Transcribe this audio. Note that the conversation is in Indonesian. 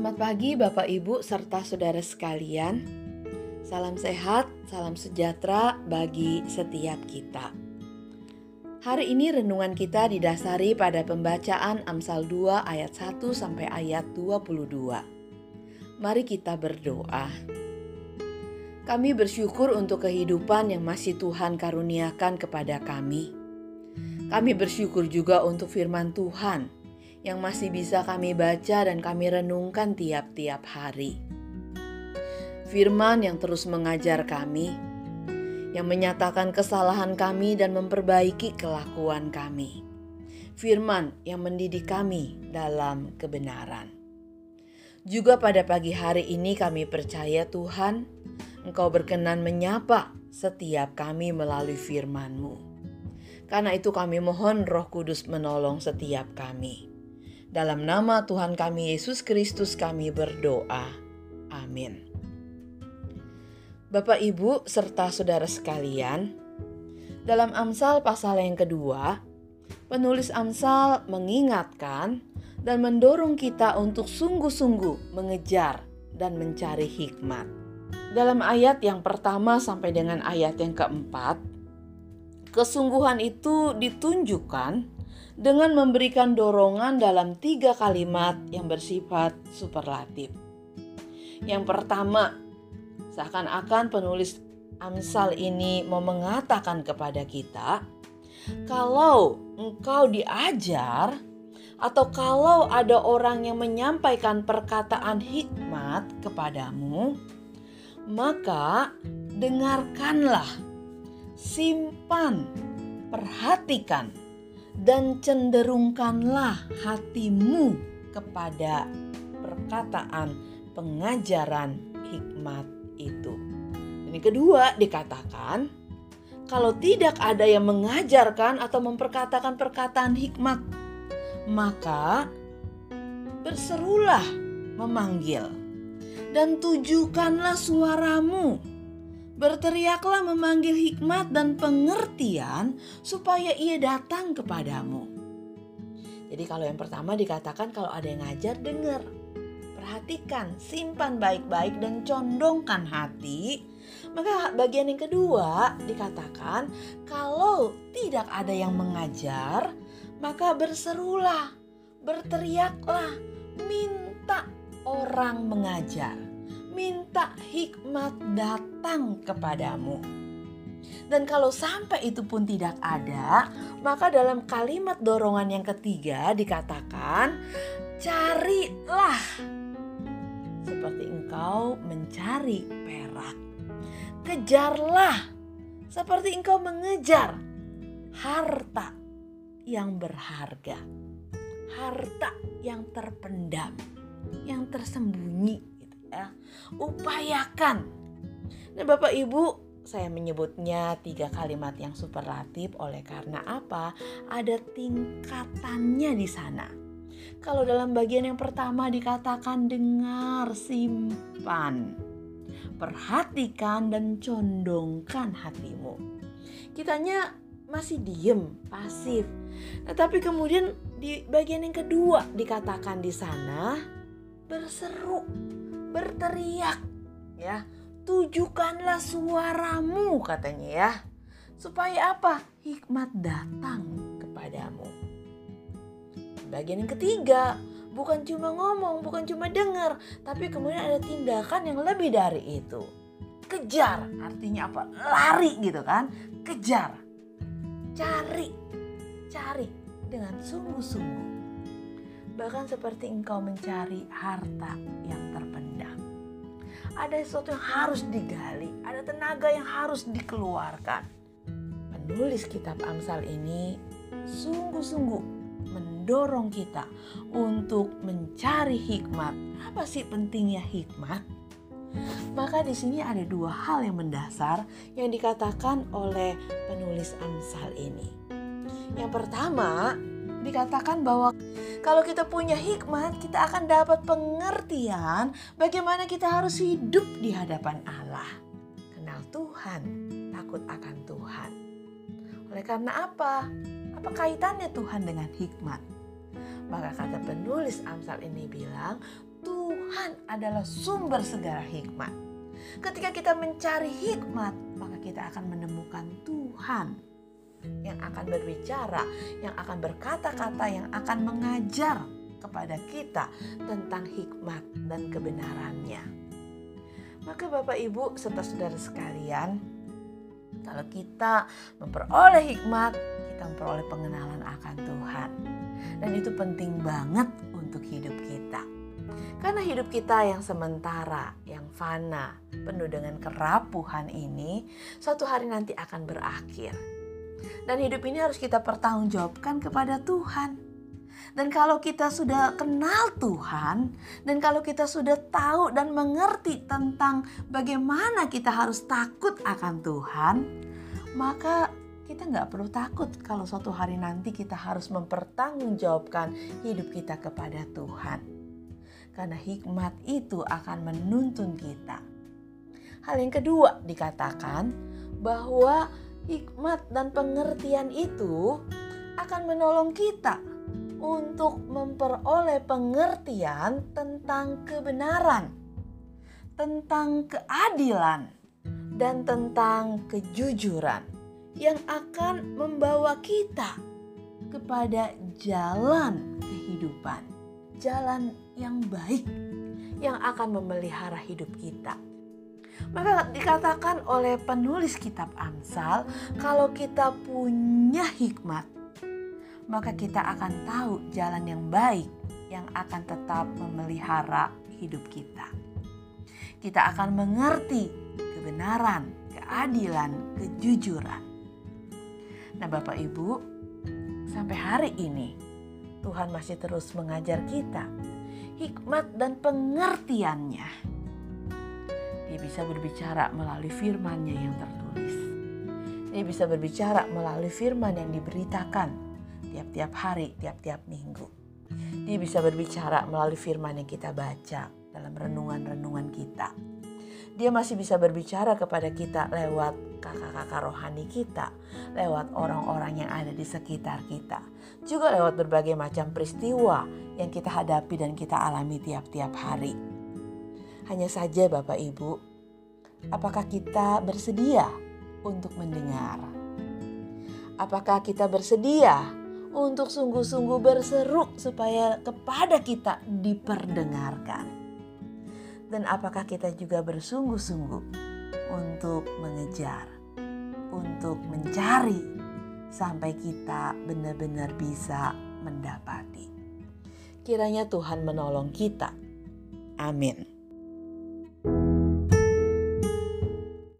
Selamat pagi Bapak Ibu serta saudara sekalian. Salam sehat, salam sejahtera bagi setiap kita. Hari ini renungan kita didasari pada pembacaan Amsal 2 ayat 1 sampai ayat 22. Mari kita berdoa. Kami bersyukur untuk kehidupan yang masih Tuhan karuniakan kepada kami. Kami bersyukur juga untuk firman Tuhan yang masih bisa kami baca dan kami renungkan tiap-tiap hari. Firman yang terus mengajar kami, yang menyatakan kesalahan kami dan memperbaiki kelakuan kami. Firman yang mendidik kami dalam kebenaran. Juga pada pagi hari ini kami percaya Tuhan, Engkau berkenan menyapa setiap kami melalui firman-Mu. Karena itu kami mohon roh kudus menolong setiap kami. Dalam nama Tuhan kami Yesus Kristus kami berdoa. Amin. Bapak Ibu serta saudara sekalian, dalam Amsal pasal yang kedua, penulis Amsal mengingatkan dan mendorong kita untuk sungguh-sungguh mengejar dan mencari hikmat. Dalam ayat yang pertama sampai dengan ayat yang keempat, kesungguhan itu ditunjukkan dengan memberikan dorongan dalam tiga kalimat yang bersifat superlatif. Yang pertama, seakan-akan penulis Amsal ini mau mengatakan kepada kita, kalau engkau diajar atau kalau ada orang yang menyampaikan perkataan hikmat kepadamu, maka dengarkanlah, simpan, perhatikan dan cenderungkanlah hatimu kepada perkataan pengajaran hikmat itu. Ini kedua dikatakan, kalau tidak ada yang mengajarkan atau memperkatakan perkataan hikmat, maka berserulah memanggil dan tujukanlah suaramu Berteriaklah memanggil hikmat dan pengertian supaya ia datang kepadamu. Jadi kalau yang pertama dikatakan kalau ada yang ngajar dengar. Perhatikan, simpan baik-baik dan condongkan hati. Maka bagian yang kedua dikatakan kalau tidak ada yang mengajar, maka berserulah, berteriaklah, minta orang mengajar minta hikmat datang kepadamu. Dan kalau sampai itu pun tidak ada, maka dalam kalimat dorongan yang ketiga dikatakan, "Carilah seperti engkau mencari perak. Kejarlah seperti engkau mengejar harta yang berharga, harta yang terpendam, yang tersembunyi ya. Upayakan. Nah Bapak Ibu saya menyebutnya tiga kalimat yang superlatif oleh karena apa? Ada tingkatannya di sana. Kalau dalam bagian yang pertama dikatakan dengar, simpan, perhatikan dan condongkan hatimu. Kitanya masih diem, pasif. Nah, tapi kemudian di bagian yang kedua dikatakan di sana berseru, berteriak ya. Tujukanlah suaramu katanya ya supaya apa? Hikmat datang kepadamu. Bagian yang ketiga bukan cuma ngomong bukan cuma dengar tapi kemudian ada tindakan yang lebih dari itu. Kejar artinya apa? Lari gitu kan? Kejar. Cari cari dengan sungguh-sungguh. Bahkan seperti engkau mencari harta. Ada sesuatu yang harus digali, ada tenaga yang harus dikeluarkan. Penulis kitab Amsal ini sungguh-sungguh mendorong kita untuk mencari hikmat. Apa sih pentingnya hikmat? Maka di sini ada dua hal yang mendasar yang dikatakan oleh penulis Amsal ini. Yang pertama, dikatakan bahwa kalau kita punya hikmat, kita akan dapat pengertian bagaimana kita harus hidup di hadapan Allah. Kenal Tuhan, takut akan Tuhan. Oleh karena apa? Apa kaitannya Tuhan dengan hikmat? Maka kata penulis Amsal ini bilang, Tuhan adalah sumber segala hikmat. Ketika kita mencari hikmat, maka kita akan menemukan Tuhan yang akan berbicara, yang akan berkata-kata, yang akan mengajar kepada kita tentang hikmat dan kebenarannya. Maka Bapak Ibu serta saudara sekalian, kalau kita memperoleh hikmat, kita memperoleh pengenalan akan Tuhan. Dan itu penting banget untuk hidup kita. Karena hidup kita yang sementara, yang fana, penuh dengan kerapuhan ini, suatu hari nanti akan berakhir. Dan hidup ini harus kita pertanggungjawabkan kepada Tuhan. Dan kalau kita sudah kenal Tuhan, dan kalau kita sudah tahu dan mengerti tentang bagaimana kita harus takut akan Tuhan, maka kita nggak perlu takut kalau suatu hari nanti kita harus mempertanggungjawabkan hidup kita kepada Tuhan. Karena hikmat itu akan menuntun kita. Hal yang kedua dikatakan bahwa hikmat dan pengertian itu akan menolong kita untuk memperoleh pengertian tentang kebenaran, tentang keadilan, dan tentang kejujuran yang akan membawa kita kepada jalan kehidupan, jalan yang baik yang akan memelihara hidup kita. Maka dikatakan oleh penulis kitab Amsal, kalau kita punya hikmat, maka kita akan tahu jalan yang baik yang akan tetap memelihara hidup kita. Kita akan mengerti kebenaran, keadilan, kejujuran Nah, Bapak Ibu, sampai hari ini Tuhan masih terus mengajar kita hikmat dan pengertiannya. Dia bisa berbicara melalui firman-Nya yang tertulis. Dia bisa berbicara melalui firman yang diberitakan tiap-tiap hari, tiap-tiap minggu. Dia bisa berbicara melalui firman yang kita baca dalam renungan-renungan kita. Dia masih bisa berbicara kepada kita lewat kakak-kakak rohani kita, lewat orang-orang yang ada di sekitar kita, juga lewat berbagai macam peristiwa yang kita hadapi dan kita alami tiap-tiap hari. Hanya saja, Bapak Ibu, apakah kita bersedia untuk mendengar? Apakah kita bersedia untuk sungguh-sungguh berseru supaya kepada kita diperdengarkan? Dan apakah kita juga bersungguh-sungguh untuk mengejar, untuk mencari sampai kita benar-benar bisa mendapati. Kiranya Tuhan menolong kita. Amin.